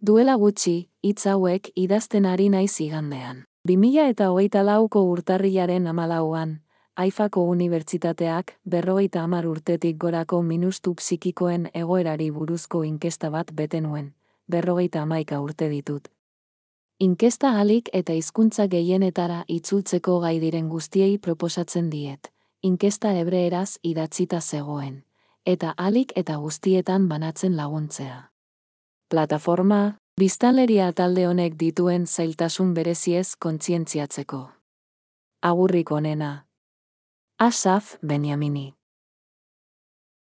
Duela gutxi, hitz hauek idazten ari naiz igandean. 2000 eta hogeita lauko urtarrilaren amalauan, Aifako Unibertsitateak berrogeita hamar urtetik gorako minustu psikikoen egoerari buruzko inkesta bat bete nuen, berrogeita hamaika urte ditut. Inkesta alik eta hizkuntza gehienetara itzultzeko gai diren guztiei proposatzen diet, inkesta hebreeraz idatzita zegoen, eta alik eta guztietan banatzen laguntzea. Plataforma, biztanleria talde honek dituen zailtasun bereziez kontzientziatzeko. Agurrik onena. Asaf Beniamini